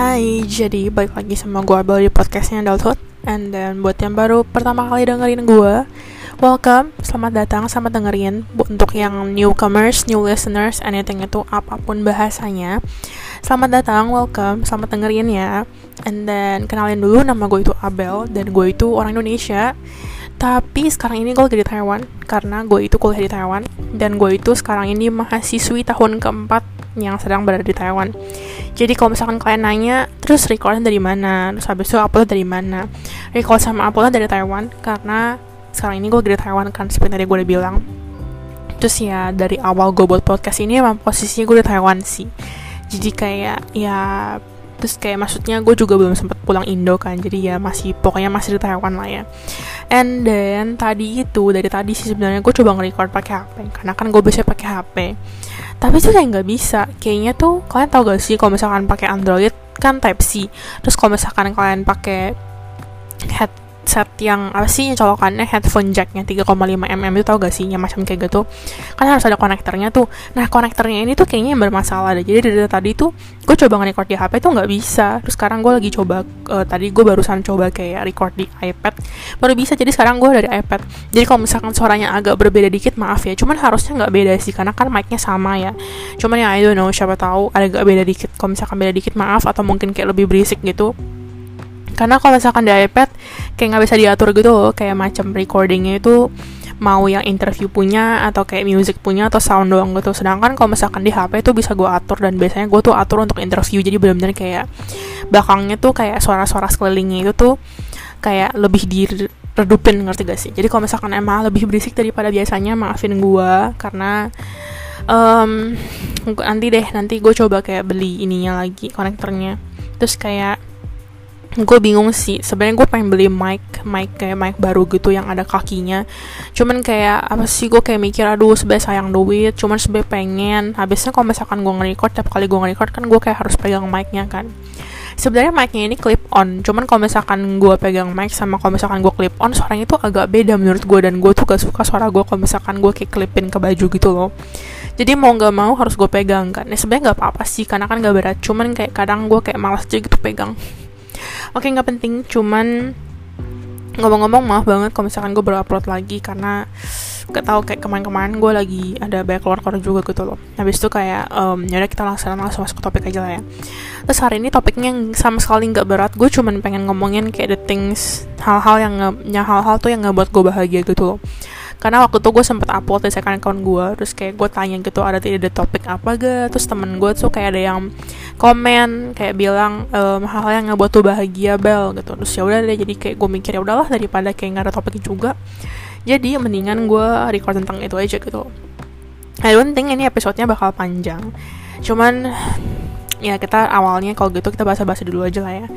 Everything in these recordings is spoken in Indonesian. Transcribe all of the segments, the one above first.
Hai, jadi balik lagi sama gue Abel di podcastnya Adulthood. And then buat yang baru pertama kali dengerin gue Welcome, selamat datang, selamat dengerin. Untuk yang newcomers, new listeners, anything itu apa pun bahasanya Selamat datang, welcome, selamat dengerin ya. And then kenalin dulu nama gue itu Abel Dan gue itu orang Indonesia. Tapi sekarang ini gue lagi di Taiwan karena gue itu kuliah di Taiwan. Dan gue itu sekarang ini mahasiswi tahun keempat yang sedang berada di Taiwan. Jadi kalau misalkan kalian nanya, terus recordnya dari mana? Terus habis itu upload dari mana? Record sama uploadnya dari Taiwan karena sekarang ini gue di Taiwan kan seperti tadi gue udah bilang. Terus ya dari awal gue buat podcast ini emang posisinya gue di Taiwan sih. Jadi kayak ya terus kayak maksudnya gue juga belum sempet pulang Indo kan jadi ya masih pokoknya masih di Taiwan lah ya and then tadi itu dari tadi sih sebenarnya gue coba nge-record pakai HP karena kan gue biasa pakai HP tapi tuh kayak nggak bisa. Kayaknya tuh kalian tau gak sih kalau misalkan pakai Android kan Type C. Terus kalau misalkan kalian pakai head set yang apa sih colokannya headphone jacknya 3,5 mm itu tau gak sih yang macam kayak gitu. Kan harus ada konektornya tuh. Nah konektornya ini tuh kayaknya yang bermasalah deh. Jadi dari tadi tuh gue coba nge-record di HP tuh nggak bisa. Terus sekarang gue lagi coba uh, tadi gue barusan coba kayak record di iPad baru bisa. Jadi sekarang gue dari iPad. Jadi kalau misalkan suaranya agak berbeda dikit maaf ya. Cuman harusnya nggak beda sih karena kan mic-nya sama ya. Cuman ya I don't know siapa tahu ada agak beda dikit. Kalau misalkan beda dikit maaf. Atau mungkin kayak lebih berisik gitu karena kalau misalkan di iPad kayak nggak bisa diatur gitu loh kayak macam recordingnya itu mau yang interview punya atau kayak music punya atau sound doang gitu. Sedangkan kalau misalkan di HP itu bisa gue atur dan biasanya gue tuh atur untuk interview. Jadi benar-benar kayak belakangnya tuh kayak suara-suara sekelilingnya itu tuh kayak lebih diredupin ngerti gak sih? Jadi kalau misalkan emang lebih berisik daripada biasanya maafin gue karena um, nanti deh nanti gue coba kayak beli ininya lagi konektornya. Terus kayak gue bingung sih sebenarnya gue pengen beli mic mic kayak mic baru gitu yang ada kakinya. Cuman kayak apa sih gue kayak mikir aduh sebenarnya sayang duit. Cuman sebenarnya pengen. Habisnya kalau misalkan gue nge-record tiap kali gue nge-record kan gue kayak harus pegang micnya kan. Sebenarnya micnya ini clip on cuman kalau misalkan gue pegang mic sama kalau misalkan gue clip on suaranya itu agak beda menurut gue dan gue tuh gak suka suara gue kalau misalkan gue kayak clipin ke baju gitu loh. Jadi mau nggak mau harus gue pegang kan. Ya sebenarnya nggak apa-apa sih karena kan gak berat. Cuman kayak kadang gue kayak malas aja gitu pegang oke nggak penting cuman ngomong-ngomong maaf banget kalau misalkan gue baru upload lagi karena gak tau kayak kemarin-kemarin gue lagi ada banyak keluar-keluar juga gitu loh. Habis itu kayak um, yaudah kita langsung langsung masuk ke topik aja lah ya. Terus hari ini topiknya yang sama sekali nggak berat gue cuman pengen ngomongin kayak the things hal-hal yang yang hal-hal tuh yang nggak buat gue bahagia gitu loh karena waktu itu gue sempet upload di second account gue terus kayak gue tanya gitu ada tidak ada topik apa gak terus temen gue tuh kayak ada yang komen kayak bilang ehm, hal-hal yang nggak buat tuh bahagia bel gitu. Terus ya udah deh jadi kayak gue mikir ya udahlah daripada kayak nggak ada topik juga. Jadi mendingan gue record tentang itu aja gitu. I don't think ini episodenya bakal panjang. Cuman ya kita awalnya kalau gitu kita bahasa-bahasa dulu aja lah ya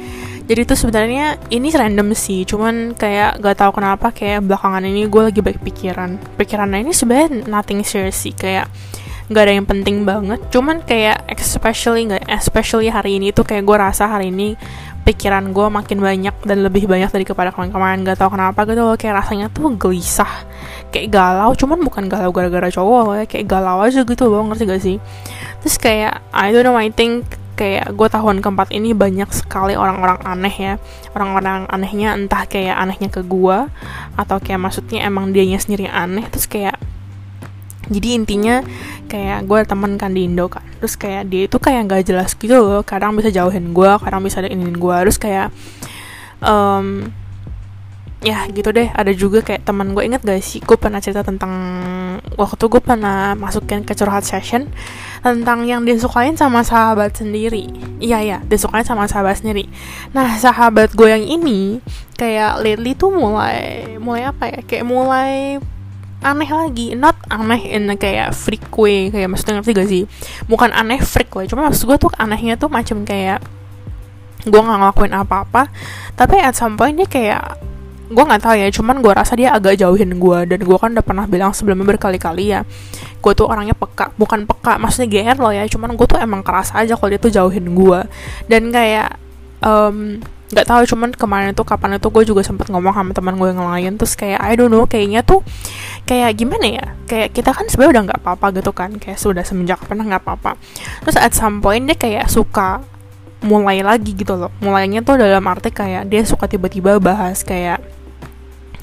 jadi tuh sebenarnya ini random sih cuman kayak gak tahu kenapa kayak belakangan ini gue lagi baik pikiran. Pikirannya ini sebenarnya nothing serious sih kayak nggak ada yang penting banget. Cuman kayak especially nggak especially hari ini tuh kayak gue rasa hari ini pikiran gue makin banyak dan lebih banyak dari kepada kemarin-kemarin. Gak tau kenapa gitu loh kayak rasanya tuh gelisah. Kayak galau cuman bukan galau gara-gara cowok ya kayak galau aja gitu loh ngerti gak sih? Terus kayak I don't know I think kayak gue tahun keempat ini banyak sekali orang-orang aneh ya. Orang-orang anehnya entah kayak anehnya ke gue atau kayak maksudnya emang dianya sendiri aneh terus kayak jadi intinya kayak gue temen kan di Indo kan terus kayak dia itu kayak nggak jelas gitu loh kadang bisa jauhin gue kadang bisa ada iniin gue terus kayak um, ya gitu deh. Ada juga kayak teman gue inget gak sih? Gue pernah cerita tentang waktu gue pernah masukin ke curhat session tentang yang disukain sama sahabat sendiri. Iya ya disukain sama sahabat sendiri. Nah sahabat gue yang ini kayak lately tuh mulai mulai apa ya? Kayak mulai aneh lagi. Not aneh in kayak freak way. Kayak maksudnya ngerti gak sih? Bukan aneh freak way. Cuma maksud gue tuh anehnya tuh macam kayak gue nggak ngelakuin apa-apa tapi at some point dia kayak gue nggak tahu ya cuman gue rasa dia agak jauhin gue dan gue kan udah pernah bilang sebelumnya berkali-kali ya gue tuh orangnya peka bukan peka maksudnya GR loh ya cuman gue tuh emang keras aja kalau dia tuh jauhin gue dan kayak um, nggak tahu cuman kemarin tuh kapan itu gue juga sempet ngomong sama teman gue yang lain terus kayak I don't know kayaknya tuh kayak gimana ya kayak kita kan sebenarnya udah nggak apa-apa gitu kan kayak sudah semenjak pernah nggak apa-apa. Terus at some point dia kayak suka mulai lagi gitu loh mulainya tuh dalam arti kayak dia suka tiba-tiba bahas kayak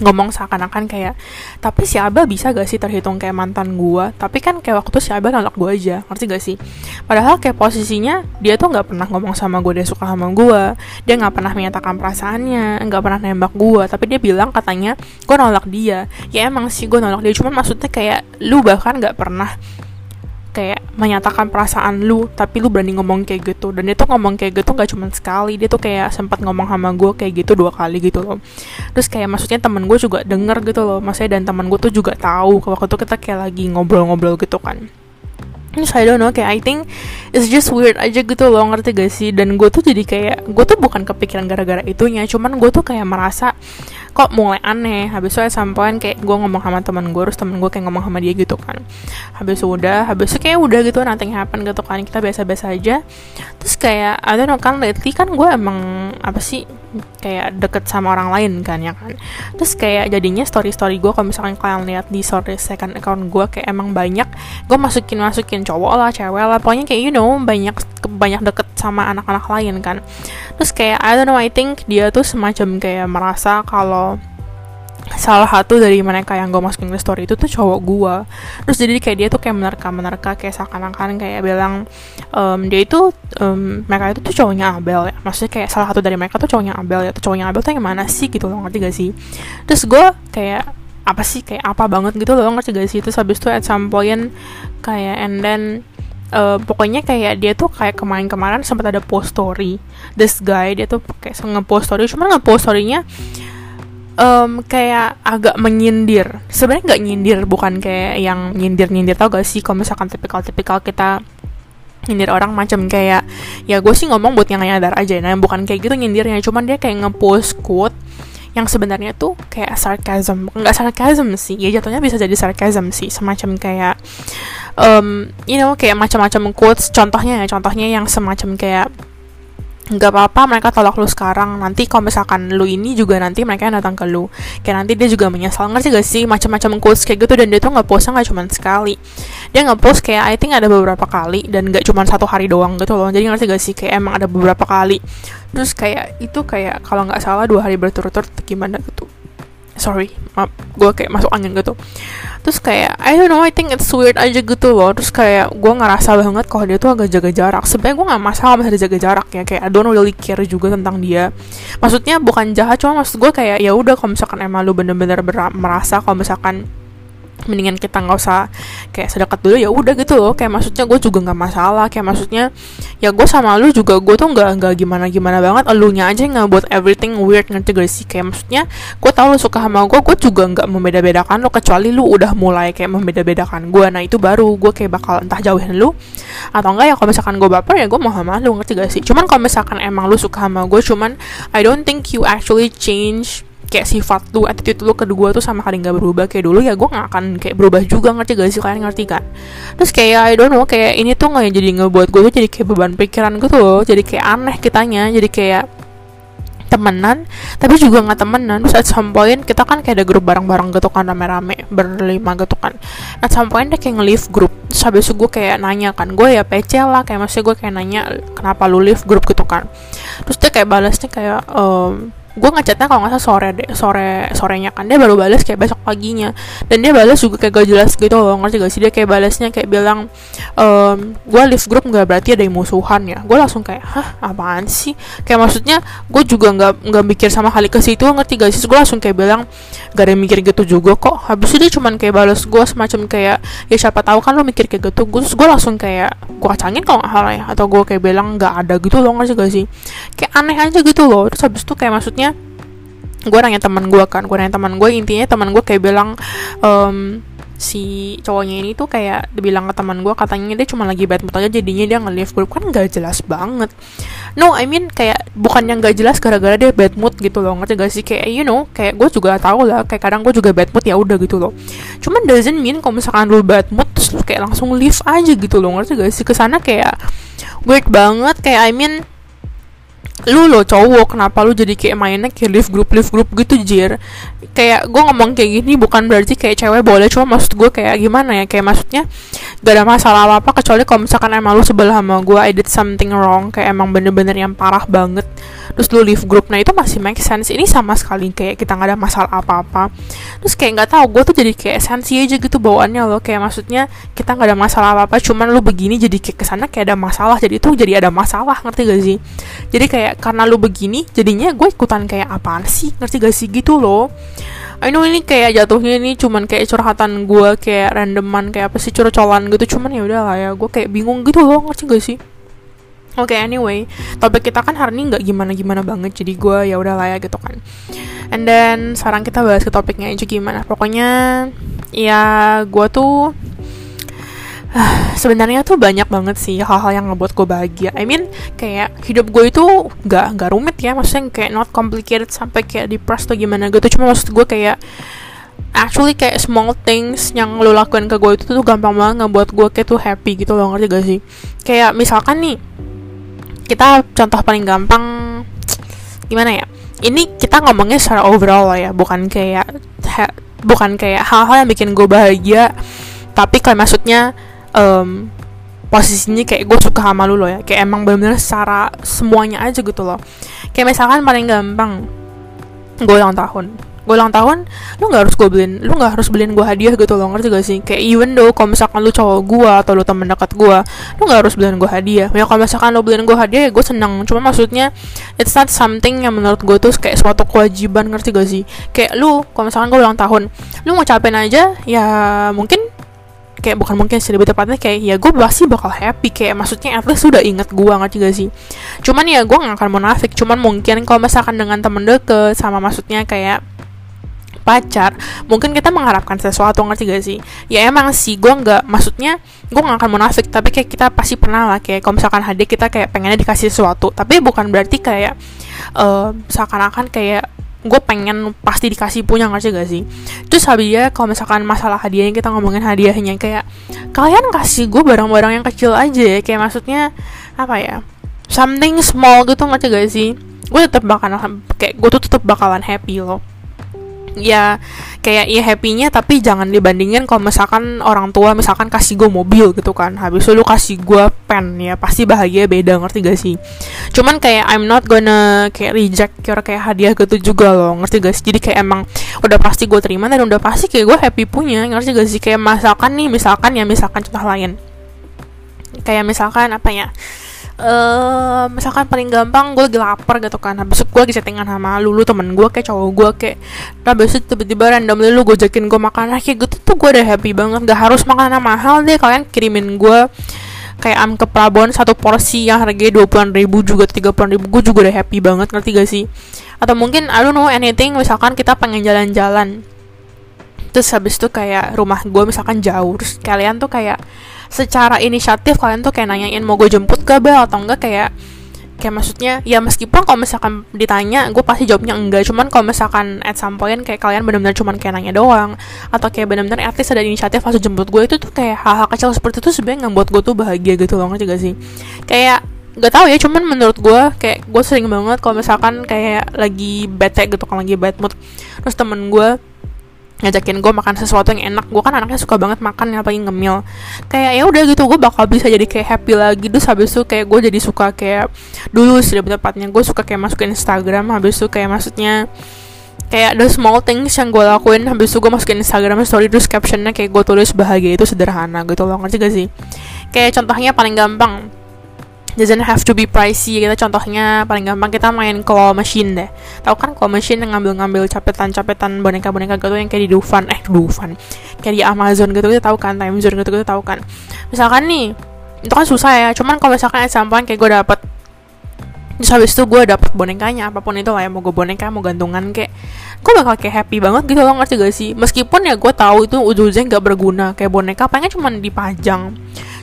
ngomong seakan-akan kayak tapi si Abel bisa gak sih terhitung kayak mantan gue tapi kan kayak waktu si Abel nolak gue aja ngerti gak sih? Padahal kayak posisinya dia tuh nggak pernah ngomong sama gue dia suka sama gue dia nggak pernah menyatakan perasaannya nggak pernah nembak gue tapi dia bilang katanya gue nolak dia. Ya emang sih gue nolak dia cuman maksudnya kayak lu bahkan nggak pernah kayak menyatakan perasaan lu tapi lu berani ngomong kayak gitu. Dan dia tuh ngomong kayak gitu gak cuma sekali dia tuh kayak sempat ngomong sama gue kayak gitu dua kali gitu loh. Terus kayak maksudnya temen gue juga denger gitu loh maksudnya dan temen gue tuh juga tahu kalau waktu itu kita kayak lagi ngobrol-ngobrol gitu kan. Terus I don't know kayak I think it's just weird aja gitu loh ngerti gak sih? Dan gue tuh jadi kayak gue tuh bukan kepikiran gara-gara itunya cuman gue tuh kayak merasa kok mulai aneh. Habis itu sampean kayak gue ngomong sama teman gue terus temen gue kayak ngomong sama dia gitu kan. Habis itu udah habis itu kayak udah gitu nothing happen gitu kan. Kita biasa-biasa aja. Terus kayak know kan lately kan gue emang apa sih kayak deket sama orang lain kan ya kan? Terus kayak jadinya story story gue kalau misalkan kalian lihat di story second account gue kayak emang banyak gue masukin masukin cowok lah cewek lah pokoknya kayak you know banyak banyak deket sama anak-anak lain kan. Terus kayak I don't know I think dia tuh semacam kayak merasa kalau salah satu dari mereka yang gue masukin ke story itu tuh cowok gue terus jadi kayak dia tuh kayak menerka-menerka kayak seakan-akan kayak bilang um, dia itu um, mereka itu tuh cowoknya Abel ya. Maksudnya kayak salah satu dari mereka tuh cowoknya Abel ya. Tuh cowoknya Abel tuh yang mana sih gitu loh ngerti gak sih? Terus gue kayak apa sih? Kayak apa banget gitu loh ngerti gak sih? Terus habis itu at some point kayak and then uh, pokoknya kayak dia tuh kayak kemarin-kemarin sempat ada post story. This guy dia tuh kayak nge-post story cuma nge-post storynya um, kayak agak menyindir. Sebenarnya nggak nyindir bukan kayak yang nyindir nyindir tau gak sih kalau misalkan tipikal tipikal kita nyindir orang macam kayak ya gue sih ngomong buat yang nyadar aja nah bukan kayak gitu nyindirnya. Cuman dia kayak ngepost quote yang sebenarnya tuh kayak sarcasm. Nggak sarcasm sih ya jatuhnya bisa jadi sarcasm sih. Semacam kayak um, you know kayak macam-macam quotes. Contohnya ya contohnya yang semacam kayak nggak apa-apa mereka tolak lu sekarang. Nanti kalau misalkan lu ini juga nanti mereka yang datang ke lu. Kayak nanti dia juga menyesal ngerti gak sih? Macam-macam quotes kayak gitu dan dia tuh nggak postnya nggak cuma sekali. Dia nggak post kayak I think ada beberapa kali dan nggak cuma satu hari doang gitu loh. Jadi ngerti gak sih? Kayak emang ada beberapa kali. Terus kayak itu kayak kalau nggak salah dua hari berturut-turut gimana gitu sorry maaf gue kayak masuk angin gitu. Terus kayak I don't know I think it's weird aja gitu loh. Terus kayak gue ngerasa banget kalau dia tuh agak jaga jarak. Sebenarnya gue nggak masalah masih jaga jarak ya. Kayak I don't really care juga tentang dia. Maksudnya bukan jahat cuma maksud gue kayak ya udah kalau misalkan emang lu bener-bener merasa kalau misalkan mendingan kita nggak usah kayak sedekat dulu ya udah gitu loh. Kayak maksudnya gue juga nggak masalah kayak maksudnya ya gue sama lu juga gue tuh nggak nggak gimana gimana banget. Elunya aja nggak buat everything weird ngerti gak sih? Kayak maksudnya gue tau lu suka sama gue gue juga nggak membeda-bedakan lo kecuali lu udah mulai kayak membeda-bedakan gue nah itu baru gue kayak bakal entah jauhin lu atau enggak ya kalau misalkan gue baper ya gue mau sama lu ngerti gak sih? Cuman kalau misalkan emang lu suka sama gue cuman I don't think you actually change kayak sifat lu, attitude lu kedua tuh sama kali nggak berubah. Kayak dulu ya gue nggak akan kayak berubah juga ngerti gak sih? Kalian ngerti kan? Terus kayak I don't know kayak ini tuh nggak jadi ngebuat gue tuh jadi kayak beban pikiran gitu loh jadi kayak aneh kitanya. Jadi kayak temenan tapi juga nggak temenan. Terus at some point kita kan kayak ada grup bareng-bareng gitu kan rame-rame berlima gitu kan. At some point dia kayak nge-leave grup. Terus habis itu gue kayak nanya kan gue ya PC lah kayak maksudnya gue kayak nanya kenapa lu leave grup? gitu kan. Terus dia kayak balasnya kayak um, gue ngechatnya kalau nggak salah sore deh sore sorenya kan. Dia baru balas kayak besok paginya. Dan dia balas juga kayak gak jelas gitu loh ngerti gak sih? Dia kayak balasnya kayak bilang ehm, gue leave group nggak berarti ada yang musuhan ya. Gue langsung kayak hah apaan sih? Kayak maksudnya gue juga nggak nggak mikir sama kali ke situ ngerti gak sih? Gue langsung kayak bilang gak ada yang mikir gitu juga kok. Habis itu dia cuman kayak balas gue semacam kayak ya siapa tahu kan lo mikir kayak gitu. Gue gue langsung kayak gue kacangin kalau nggak salah ya atau gue kayak bilang nggak ada gitu loh ngerti gak sih? Kayak aneh aja gitu loh. Terus habis itu kayak maksudnya gue nanya teman gue kan gue nanya teman gue intinya teman gue kayak bilang um, si cowoknya ini tuh kayak dibilang ke teman gue katanya dia cuma lagi bad mood aja jadinya dia nge-leave grup kan gak jelas banget. No I mean kayak bukan yang gak jelas gara-gara dia bad mood gitu loh ngerti gak sih? Kayak you know kayak gue juga tahu lah kayak kadang gue juga bad mood ya udah gitu loh. Cuman doesn't mean kalau misalkan lu bad mood terus lu kayak langsung leave aja gitu loh ngerti gak sih? Ke sana kayak weird banget kayak I mean lu lo cowok kenapa lu jadi kayak mainnya kayak live group live group gitu jir? Kayak gue ngomong kayak gini bukan berarti kayak cewek boleh cuma maksud gue kayak gimana ya? Kayak maksudnya gak ada masalah apa apa kecuali kalau misalkan emang lu sebelah sama gue I did something wrong kayak emang bener-bener yang parah banget terus lu leave group nah itu masih make sense. Ini sama sekali kayak kita nggak ada masalah apa-apa. Terus kayak nggak tahu gue tuh jadi kayak sensi aja gitu bawaannya loh. Kayak maksudnya kita nggak ada masalah apa-apa cuman lu begini jadi kayak ke sana kayak ada masalah jadi itu jadi ada masalah ngerti gak sih? Jadi kayak karena lu begini jadinya gue ikutan kayak apaan sih? Ngerti gak sih? Gitu loh. I know ini kayak jatuhnya ini cuman kayak curhatan gue kayak randoman kayak apa sih curcolan gitu. Cuman ya udah lah ya gue kayak bingung gitu loh ngerti gak sih? Oke, okay, anyway, topik kita kan hari ini nggak gimana-gimana banget, jadi gue ya udah lah ya gitu kan. And then sekarang kita bahas ke topiknya aja gimana. Pokoknya ya gue tuh sebenarnya tuh banyak banget sih hal-hal yang ngebuat gue bahagia. I mean kayak hidup gue itu nggak nggak rumit ya, maksudnya kayak not complicated sampai kayak depressed atau gimana gitu. Cuma maksud gue kayak actually kayak small things yang lo lakukan ke gue itu tuh gampang banget ngebuat gue kayak tuh happy gitu loh ngerti gak sih? Kayak misalkan nih kita contoh paling gampang gimana ya? Ini kita ngomongnya secara overall lah ya, bukan kayak bukan kayak hal-hal yang bikin gue bahagia tapi kayak maksudnya um, posisinya kayak gue suka sama lu loh ya. Kayak emang bener-bener secara semuanya aja gitu loh. Kayak misalkan paling gampang gue ulang tahun. Gue ulang tahun lu nggak harus gue beliin lu nggak harus beliin gue hadiah gitu loh ngerti gak sih? Kayak even though kalau misalkan lu cowok gue atau lu temen dekat gue lu nggak harus beliin gue hadiah. Ya kalau misalkan lu beliin gue hadiah ya gue seneng. Cuma maksudnya it's not something yang menurut gue tuh kayak suatu kewajiban ngerti gak sih? Kayak lu kalau misalkan gue ulang tahun lu mau capek aja ya mungkin kayak bukan mungkin sih lebih tepatnya kayak ya gue pasti bakal happy kayak maksudnya at least udah inget gue ngerti gak sih? Cuman ya gue gak akan munafik cuman mungkin kalau misalkan dengan temen deket sama maksudnya kayak pacar mungkin kita mengharapkan sesuatu ngerti gak sih? Ya emang sih gue nggak maksudnya gue gak akan munafik tapi kayak kita pasti pernah lah kayak kalau misalkan hadiah kita kayak pengennya dikasih sesuatu tapi bukan berarti kayak uh, seakan-akan kayak gue pengen pasti dikasih punya ngerti gak sih? Terus habis ya kalau misalkan masalah hadiahnya kita ngomongin hadiahnya kayak kalian kasih gue barang-barang yang kecil aja ya kayak maksudnya apa ya something small gitu ngerti gak sih? Gue tetap bakalan kayak gue tuh tetap bakalan happy loh ya kayak ya happynya tapi jangan dibandingin kalau misalkan orang tua misalkan kasih gue mobil gitu kan. Habis itu lu kasih gue pen ya pasti bahagia beda ngerti gak sih? Cuman kayak I'm not gonna kayak reject kira kayak hadiah gitu juga loh ngerti gak sih? Jadi kayak emang udah pasti gue terima dan udah pasti kayak gue happy punya ngerti gak sih? Kayak misalkan nih misalkan ya misalkan contoh lain. Kayak misalkan apa ya uh, misalkan paling gampang gue lagi lapar gitu kan habis itu gue lagi chattingan sama lulu temen gue kayak cowok gue kayak nah habis itu tiba-tiba random lu gue jakin gue makan kayak gitu tuh gue udah happy banget gak harus makanan mahal deh kalian kirimin gue kayak am ke Prabon satu porsi yang harganya dua puluh ribu juga tiga puluh ribu gue juga udah happy banget ngerti gak sih? Atau mungkin I don't know anything misalkan kita pengen jalan-jalan. Terus habis itu kayak rumah gue misalkan jauh terus kalian tuh kayak secara inisiatif kalian tuh kayak nanyain mau gue jemput ke bel? Atau enggak kayak kayak maksudnya ya meskipun kalau misalkan ditanya gue pasti jawabnya enggak. Cuman kalau misalkan at some point kayak kalian benar-benar cuman kayak nanya doang atau kayak benar-benar least ada inisiatif langsung jemput gue itu tuh kayak hal-hal kecil seperti itu sebenarnya ngebuat gue tuh bahagia gitu loh ngerti gak sih? Kayak gak tau ya cuman menurut gue kayak gue sering banget kalau misalkan kayak lagi bete gitu kan lagi bad mood. Terus temen gue ngajakin gue makan sesuatu yang enak. Gue kan anaknya suka banget makan yang paling ngemil. Kayak ya udah gitu gue bakal bisa jadi kayak happy lagi. Terus habis itu kayak gue jadi suka kayak dulu lebih tepatnya gue suka kayak masukin Instagram. Habis itu kayak maksudnya kayak the small things yang gue lakuin habis itu gue masukin Instagram story terus captionnya kayak gue tulis bahagia itu sederhana gitu loh. Ngerti gak sih? Kayak contohnya paling gampang doesn't have to be pricey kita contohnya paling gampang kita main claw machine deh. Tahu kan claw machine yang ngambil-ngambil capetan-capetan boneka-boneka gitu yang kayak di Dufan. Eh Dufan. Kayak di Amazon gitu. Kita tahu kan time zone gitu. Kita tahu kan. Misalkan nih itu kan susah ya. Cuman kalau misalkan sampai kayak gue dapet terus habis itu gue dapet bonekanya apa pun itu lah ya. Mau gue boneka mau gantungan kayak gue bakal kayak happy banget gitu loh. Ngerti gak sih? Meskipun ya gue tahu itu ujung-ujungnya nggak berguna. Kayak boneka pengen cuma dipajang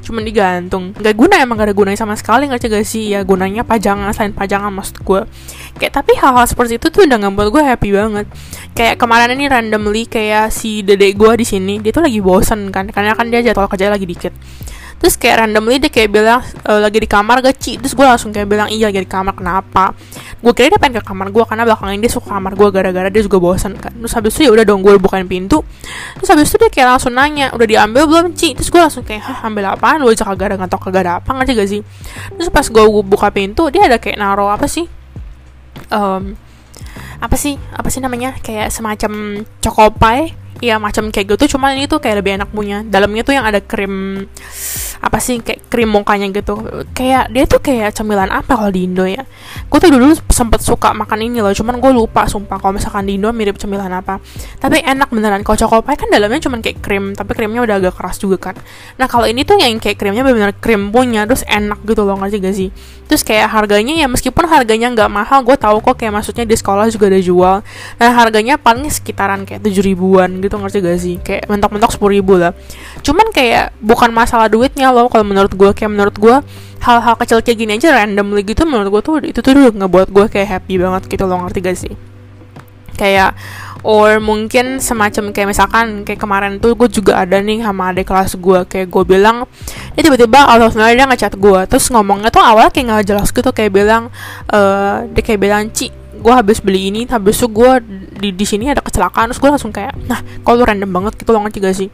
cuma digantung. Nggak guna emang gak ada gunanya sama sekali nggak gak sih. Ya gunanya pajangan selain pajangan maksud gue kayak tapi hal-hal seperti itu tuh udah ngebuat gue happy banget. Kayak kemarin ini randomly kayak si dedek gue di sini dia tuh lagi bosen kan. Karena kan dia jadwal kerja lagi dikit terus kayak randomly dia kayak bilang e, lagi di kamar gak Ci? Terus gue langsung kayak bilang iya lagi di kamar kenapa? Gue kira dia pengen ke kamar gue karena belakangan dia suka kamar gue gara-gara dia juga bosan kan. Terus habis itu ya udah dong gue bukain pintu. Terus habis itu dia kayak langsung nanya udah diambil belum Ci? Terus gue langsung kayak hah ambil apaan? Lu aja kagak ada tau kagak ada apa ngerti gak sih? Terus pas gue buka pintu dia ada kayak naro apa sih? Um, apa sih? Apa sih namanya? Kayak semacam chocopai ya macam kayak gitu. Cuman ini tuh kayak lebih enak punya. Dalamnya tuh yang ada krim apa sih kayak krim mukanya gitu. Kayak dia tuh kayak cemilan apa kalau di Indo ya? Gue tuh dulu sempet suka makan ini loh. Cuman gue lupa sumpah. Kalau misalkan di Indo mirip cemilan apa. Tapi enak beneran. Kalau chocopai kan dalamnya cuman kayak krim tapi krimnya udah agak keras juga kan. Nah kalau ini tuh yang kayak krimnya bener-bener krim punya terus enak gitu loh. Ngerti gak sih? Terus kayak harganya ya meskipun harganya nggak mahal gue tahu kok kayak maksudnya di sekolah juga ada jual. Nah harganya paling sekitaran kayak tujuh ribuan gitu ngerti gak sih? Kayak mentok-mentok sepuluh ribu lah. Cuman kayak bukan masalah duitnya loh kalau menurut gue kayak menurut gue hal-hal kecil kayak gini aja randomly gitu menurut gue tuh itu tuh udah ngebuat gue kayak happy banget gitu loh ngerti gak sih? Kayak or mungkin semacam kayak misalkan kayak kemarin tuh gue juga ada nih sama adik kelas gue kayak gue bilang dia tiba-tiba out of nowhere dia ngechat gue terus ngomongnya tuh awalnya kayak nggak jelas gitu kayak bilang uh, dia kayak bilang Ci gue habis beli ini habis itu gue di di sini ada kecelakaan terus gue langsung kayak nah kalau random banget gitu loh ngerti gak sih?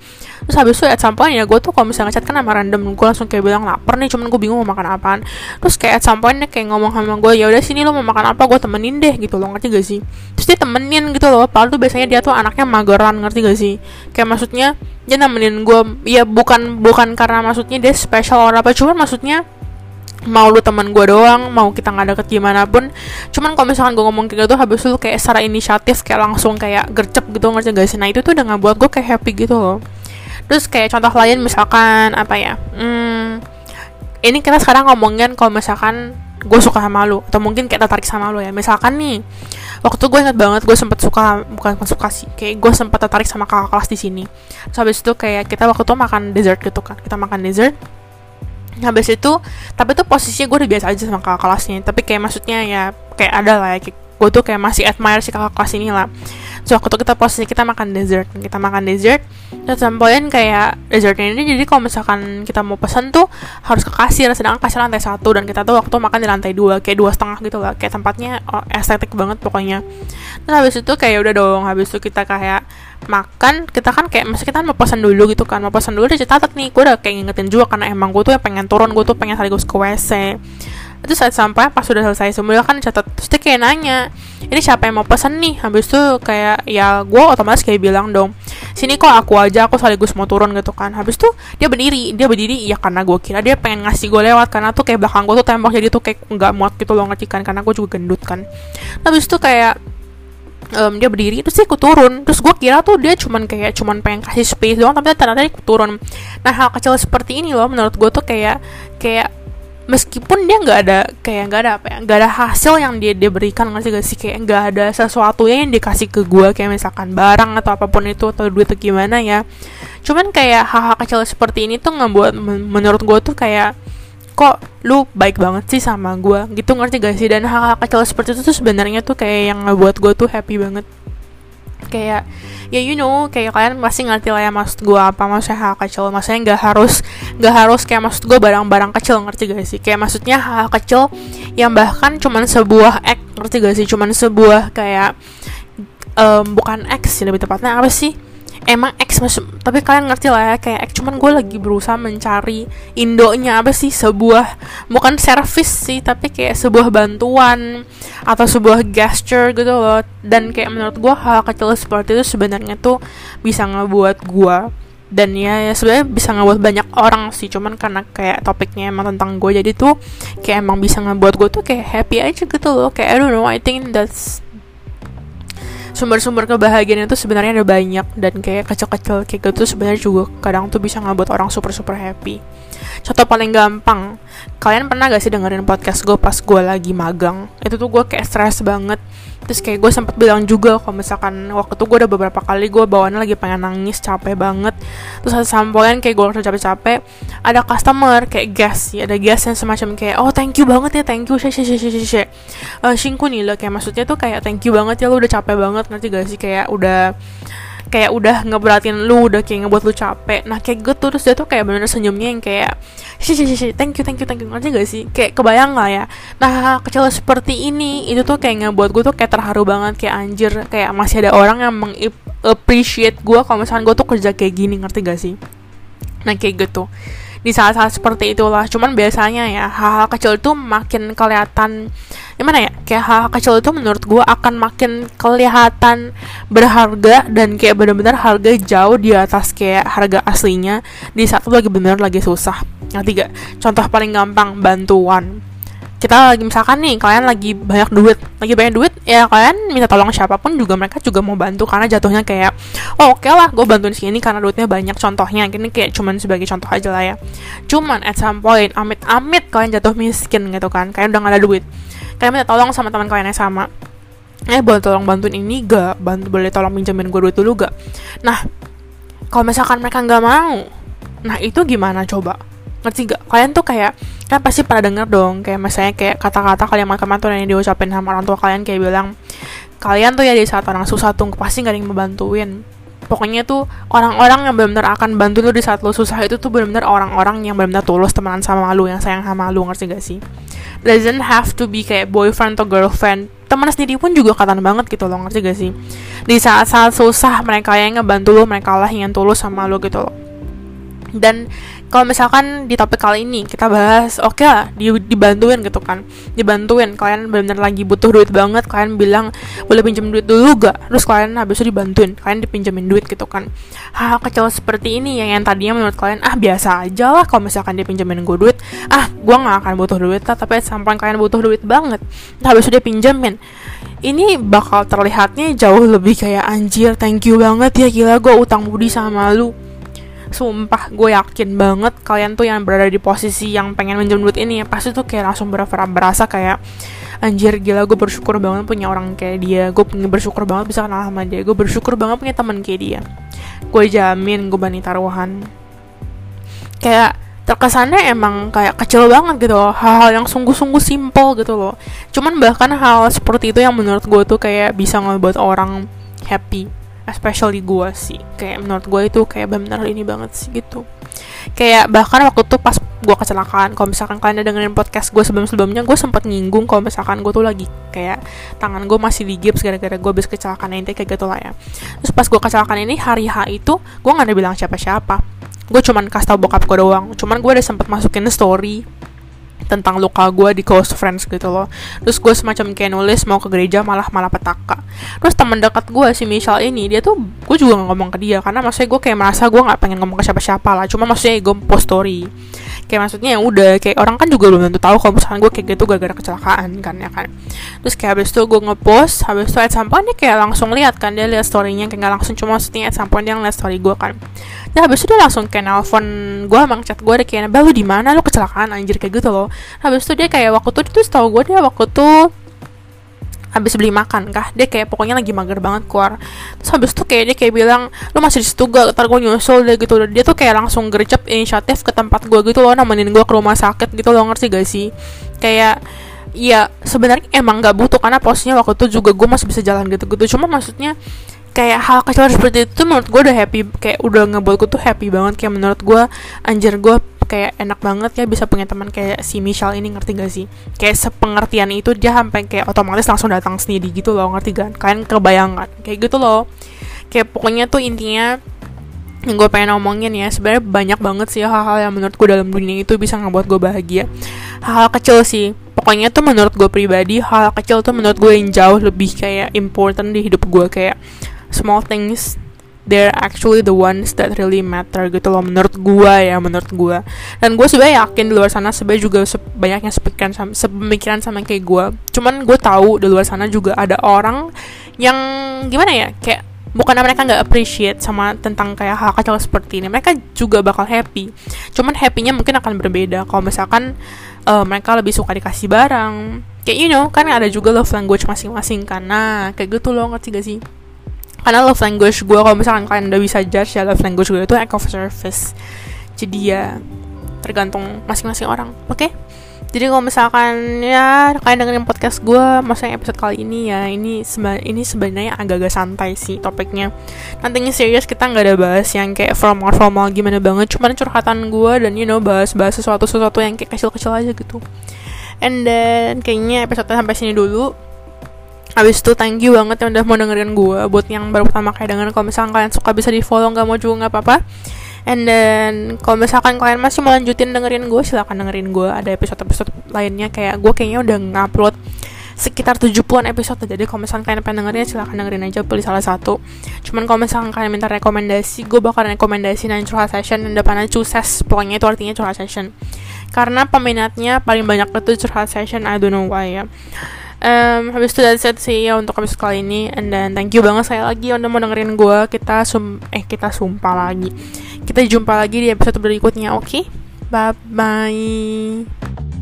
Terus habis itu at some point ya gue tuh kalau misalnya ngechat kan sama random gue langsung kayak bilang lapar nih cuman gue bingung mau makan apaan. Terus kayak at some point dia kayak ngomong sama gue ya udah sini lo mau makan apa gue temenin deh gitu loh ngerti gak sih? Terus dia temenin gitu loh padahal tuh biasanya dia tuh anaknya mageran ngerti gak sih? Kayak maksudnya dia nemenin gue ya bukan bukan karena maksudnya dia special orang apa cuman maksudnya mau lu teman gue doang mau kita nggak deket gimana pun. Cuman kalau misalkan gue ngomong kayak gitu habis lu kayak secara inisiatif kayak langsung kayak gercep gitu ngerti gak sih? Nah itu tuh udah nggak buat gue kayak happy gitu loh. Terus kayak contoh lain misalkan apa ya hmm, ini kita sekarang ngomongin kalau misalkan gue suka sama lu atau mungkin kayak tertarik sama lu ya. Misalkan nih waktu gue inget banget gue sempet suka bukan suka sih kayak gue sempet tertarik sama kakak kelas di sini. Terus habis itu kayak kita waktu itu makan dessert gitu kan kita makan dessert habis itu tapi tuh posisinya gue udah biasa aja sama kakak kelasnya. Tapi kayak maksudnya ya kayak ada lah ya gue tuh kayak masih admire si kakak kelas ini lah so waktu kita posisi kita makan dessert. Kita makan dessert. Dan sampaian kayak dessertnya ini jadi kalau misalkan kita mau pesan tuh harus ke kasir. Sedangkan kasir lantai satu dan kita tuh waktu makan di lantai dua kayak dua setengah gitu lah. Kayak tempatnya oh, estetik banget pokoknya. Terus habis itu kayak udah dong habis itu kita kayak makan. Kita kan kayak masih kita mau pesan dulu gitu kan. Mau pesan dulu udah catat nih gue udah kayak ngingetin juga karena emang gue tuh pengen turun gue tuh pengen sekaligus ke WC itu saat sampai pas sudah selesai semua kan catat terus dia kayak nanya ini siapa yang mau pesan nih? Habis itu kayak ya gue otomatis kayak bilang dong sini kok aku aja aku sekaligus mau turun gitu kan. Habis itu dia berdiri dia berdiri ya karena gue kira dia pengen ngasih gue lewat karena tuh kayak belakang gue tuh tembok jadi tuh kayak nggak muat gitu loh ngerti kan karena gue juga gendut kan. Habis itu kayak um, dia berdiri terus dia ikut turun. Terus gue kira tuh dia cuman kayak cuman pengen kasih space doang tapi ternyata dia ikut turun. Nah hal kecil seperti ini loh menurut gue tuh kayak kayak meskipun dia nggak ada kayak nggak ada apa ya nggak ada hasil yang dia dia berikan nggak sih? Gak sih kayak nggak ada sesuatu yang dikasih ke gue kayak misalkan barang atau apa pun itu atau duit atau gimana ya. Cuman kayak hal-hal kecil seperti ini tuh ngebuat menurut gue tuh kayak kok lu baik banget sih sama gue gitu ngerti gak sih? Dan hal-hal kecil seperti itu tuh sebenarnya tuh kayak yang ngebuat gue tuh happy banget. Kayak ya you know kayak kalian pasti ngerti lah ya maksud gue apa maksudnya hal kecil. Maksudnya nggak harus nggak harus kayak maksud gue barang-barang kecil ngerti gak sih? Kayak maksudnya hal, -hal kecil yang bahkan cuman sebuah act ngerti gak sih? Cuman sebuah kayak um, bukan X sih lebih tepatnya apa sih? Emang X masuk tapi kalian ngerti lah ya kayak X. Cuman gue lagi berusaha mencari indonya apa sih? Sebuah bukan service sih tapi kayak sebuah bantuan atau sebuah gesture gitu loh. Dan kayak menurut gue hal kecil seperti itu sebenarnya tuh bisa ngebuat gue dan ya, ya sebenarnya bisa ngebuat banyak orang sih. Cuman karena kayak topiknya emang tentang gue jadi tuh kayak emang bisa ngebuat gue tuh kayak happy aja gitu loh. Kayak I don't know I think that's sumber-sumber kebahagiaan itu sebenarnya ada banyak. Dan kayak kecil-kecil kayak gitu sebenarnya juga kadang tuh bisa ngebuat orang super super happy. Contoh paling gampang kalian pernah gak sih dengerin podcast gue pas gue lagi magang? Itu tuh gue kayak stres banget terus kayak gue sempat bilang juga kalau misalkan waktu itu gue udah beberapa kali gue bawaannya lagi pengen nangis capek banget. Terus ada sampoan kayak gue udah capek-capek ada customer kayak gas ya ada gas yang semacam kayak oh thank you banget ya thank you she she she she she uh, lo kayak maksudnya tuh kayak thank you banget ya lo udah capek banget. Nanti gak sih? Kayak udah kayak udah ngeberatin lu udah kayak ngebuat lu capek. Nah kayak gitu terus dia tuh kayak bener senyumnya yang kayak sih sih sih thank you thank you thank you. Ngerti gak sih? Kayak kebayang lah ya. Nah kecil seperti ini itu tuh kayak ngebuat gue tuh kayak terharu banget. Kayak anjir kayak masih ada orang yang mengappreciate gue kalau misalnya gue tuh kerja kayak gini. Ngerti gak sih? Nah kayak gitu. Di saat-saat seperti itulah. Cuman biasanya ya hal-hal kecil itu makin kelihatan gimana ya? Kayak hal-hal kecil itu menurut gue akan makin kelihatan berharga dan kayak benar-benar harga jauh di atas kayak harga aslinya. Di saat lagi bener lagi susah. Yang tiga contoh paling gampang bantuan. Kita lagi misalkan nih kalian lagi banyak duit. Lagi banyak duit ya kalian minta tolong siapa pun juga mereka juga mau bantu karena jatuhnya kayak oh oke okay lah gue bantuin sini karena duitnya banyak contohnya. Ini kayak cuman sebagai contoh aja lah ya. Cuman at some point amit amit kalian jatuh miskin gitu kan. Kalian udah gak ada duit kalian minta tolong sama teman kalian yang sama. Eh boleh tolong bantuin ini gak? Bantu boleh tolong pinjamin gue duit dulu gak? Nah kalau misalkan mereka nggak mau nah itu gimana coba? Ngerti gak? Kalian tuh kayak kan pasti pada denger dong kayak misalnya kayak kata-kata kalian kalimat tuh yang diucapin sama orang tua kalian kayak bilang kalian tuh ya di saat orang susah tuh pasti gak ada yang membantuin pokoknya tuh orang-orang yang benar-benar akan bantu lu di saat lu susah itu tuh benar-benar orang-orang yang benar-benar tulus temenan sama lu yang sayang sama lu ngerti gak sih? Doesn't have to be kayak boyfriend atau girlfriend. Teman sendiri pun juga katan banget gitu loh ngerti gak sih? Di saat-saat susah mereka yang ngebantu lu mereka lah yang tulus sama lu gitu loh. Dan kalau misalkan di topik kali ini kita bahas oke okay lah di, dibantuin gitu kan. Dibantuin kalian benar-benar lagi butuh duit banget kalian bilang boleh pinjam duit dulu gak terus kalian habis itu dibantuin kalian dipinjemin duit gitu kan. Hal kecil seperti ini yang yang tadinya menurut kalian ah biasa aja lah kalau misalkan dia pinjemin gue duit. Ah gue nggak akan butuh duit lah tapi sampai kalian butuh duit banget. Nah, habis itu dia pinjemin ini bakal terlihatnya jauh lebih kayak anjir thank you banget ya gila gue utang budi sama lu sumpah gue yakin banget kalian tuh yang berada di posisi yang pengen minjem duit ini ya pasti tuh kayak langsung ber berasa kayak anjir gila gue bersyukur banget punya orang kayak dia. Gue bersyukur banget bisa kenal sama dia. Gue bersyukur banget punya teman kayak dia. Gue jamin gue bani taruhan. Kayak terkesannya emang kayak kecil banget gitu loh. Hal-hal yang sungguh-sungguh simple gitu loh. Cuman bahkan hal seperti itu yang menurut gue tuh kayak bisa ngebuat orang happy especially gue sih. Kayak menurut gue itu kayak benar ini banget sih gitu. Kayak bahkan waktu tuh pas gue kecelakaan kalau misalkan kalian udah dengerin podcast gue sebelum sebelumnya gue sempat nyinggung kalau misalkan gue tuh lagi kayak tangan gue masih di gips gara-gara gue habis kecelakaan ini kayak gitu lah ya. Terus pas gue kecelakaan ini hari H itu gue nggak ada bilang siapa-siapa. Gue cuman kasih tau bokap gue doang. Cuman gue udah sempat masukin story tentang luka gue di close friends gitu loh. Terus gue semacam kayak nulis mau ke gereja malah malah petaka. Terus teman dekat gue si Michelle ini dia tuh gue juga gak ngomong ke dia. Karena maksudnya gue kayak merasa gue nggak pengen ngomong ke siapa-siapa lah. Cuma maksudnya gue post story. Kayak maksudnya ya udah kayak orang kan juga belum tentu tahu kalau misalnya gue kayak gitu gara-gara kecelakaan kan ya kan. Terus kayak habis itu gue ngepost habis itu at some point dia kayak langsung lihat kan dia lihat storynya kayak gak langsung cuma maksudnya at some point dia ngeliat story gue kan dan habis itu dia langsung kayak nelfon gue emang chat gue deh kayak baru di mana? Lo kecelakaan anjir kayak gitu loh. Habis itu dia kayak waktu tuh tau gue dia waktu tuh habis beli makan kah dia kayak pokoknya lagi mager banget keluar. Terus habis itu kayak dia kayak bilang lu masih di situ gak? Ntar gue nyusul deh gitu dia tuh kayak langsung gercep inisiatif ke tempat gue gitu loh nemenin gue ke rumah sakit gitu loh ngerti gak sih? Kayak ya sebenarnya emang gak butuh karena posnya waktu itu juga gue masih bisa jalan gitu-gitu. Cuma maksudnya kayak hal kecil seperti itu menurut gue udah happy kayak udah ngebuat gue tuh happy banget. Kayak menurut gue anjir gue kayak enak banget ya bisa punya teman kayak si Michelle ini ngerti gak sih? Kayak sepengertian itu dia sampai kayak otomatis langsung datang sendiri gitu loh ngerti kan? Kalian kebayangan kayak gitu loh. Kayak pokoknya tuh intinya yang gue pengen ngomongin ya sebenarnya banyak banget sih hal-hal yang menurut gue dalam dunia itu bisa ngebuat gue bahagia. Hal-hal kecil sih pokoknya tuh menurut gue pribadi hal, -hal kecil tuh menurut gue yang jauh lebih kayak important di hidup gue kayak small things they're actually the ones that really matter gitu loh menurut gua ya menurut gua. Dan gue sebenarnya yakin di luar sana sebenarnya juga banyak yang sepemikiran sama, sepemikiran sama kayak gua. Cuman gue tahu di luar sana juga ada orang yang gimana ya kayak bukan mereka nggak appreciate sama tentang kayak hal kecil seperti ini mereka juga bakal happy. Cuman happynya mungkin akan berbeda. Kalau misalkan uh, mereka lebih suka dikasih barang kayak you know kan ada juga love language masing-masing karena kayak gitu loh ngerti gak sih karena love language gue kalau misalkan kalian udah bisa judge ya love language gue itu act of service. Jadi ya tergantung masing-masing orang oke? Okay? jadi kalau misalkan ya kalian dengerin podcast gue maksudnya episode kali ini ya ini seba ini sebenarnya agak-agak santai sih topiknya. Nantinya serius kita nggak ada bahas yang kayak formal formal gimana banget cuman curhatan gue dan you know bahas bahas sesuatu sesuatu yang kayak kecil-kecil aja gitu. And then kayaknya episode sampai sini dulu Abis itu thank you banget yang udah mau dengerin gue Buat yang baru pertama kali denger Kalau misalkan kalian suka bisa di follow Gak mau juga gak apa-apa. And then kalau misalkan kalian masih mau lanjutin dengerin gue silahkan dengerin gue ada episode-episode lainnya kayak gue kayaknya udah ngupload sekitar 70-an episode. Jadi kalau misalkan kalian pengen dengerin silahkan dengerin aja pilih salah satu. Cuman kalau misalkan kalian minta rekomendasi gue bakal rekomendasi nanti curhat session dan depannya cuses pokoknya itu artinya curhat session. Karena peminatnya paling banyak itu curhat session I don't know why ya um, habis itu that's it sih ya untuk episode kali ini. And then thank you banget saya lagi udah mau dengerin gue kita sum eh kita sumpah lagi. Kita jumpa lagi di episode berikutnya oke? Okay? bye bye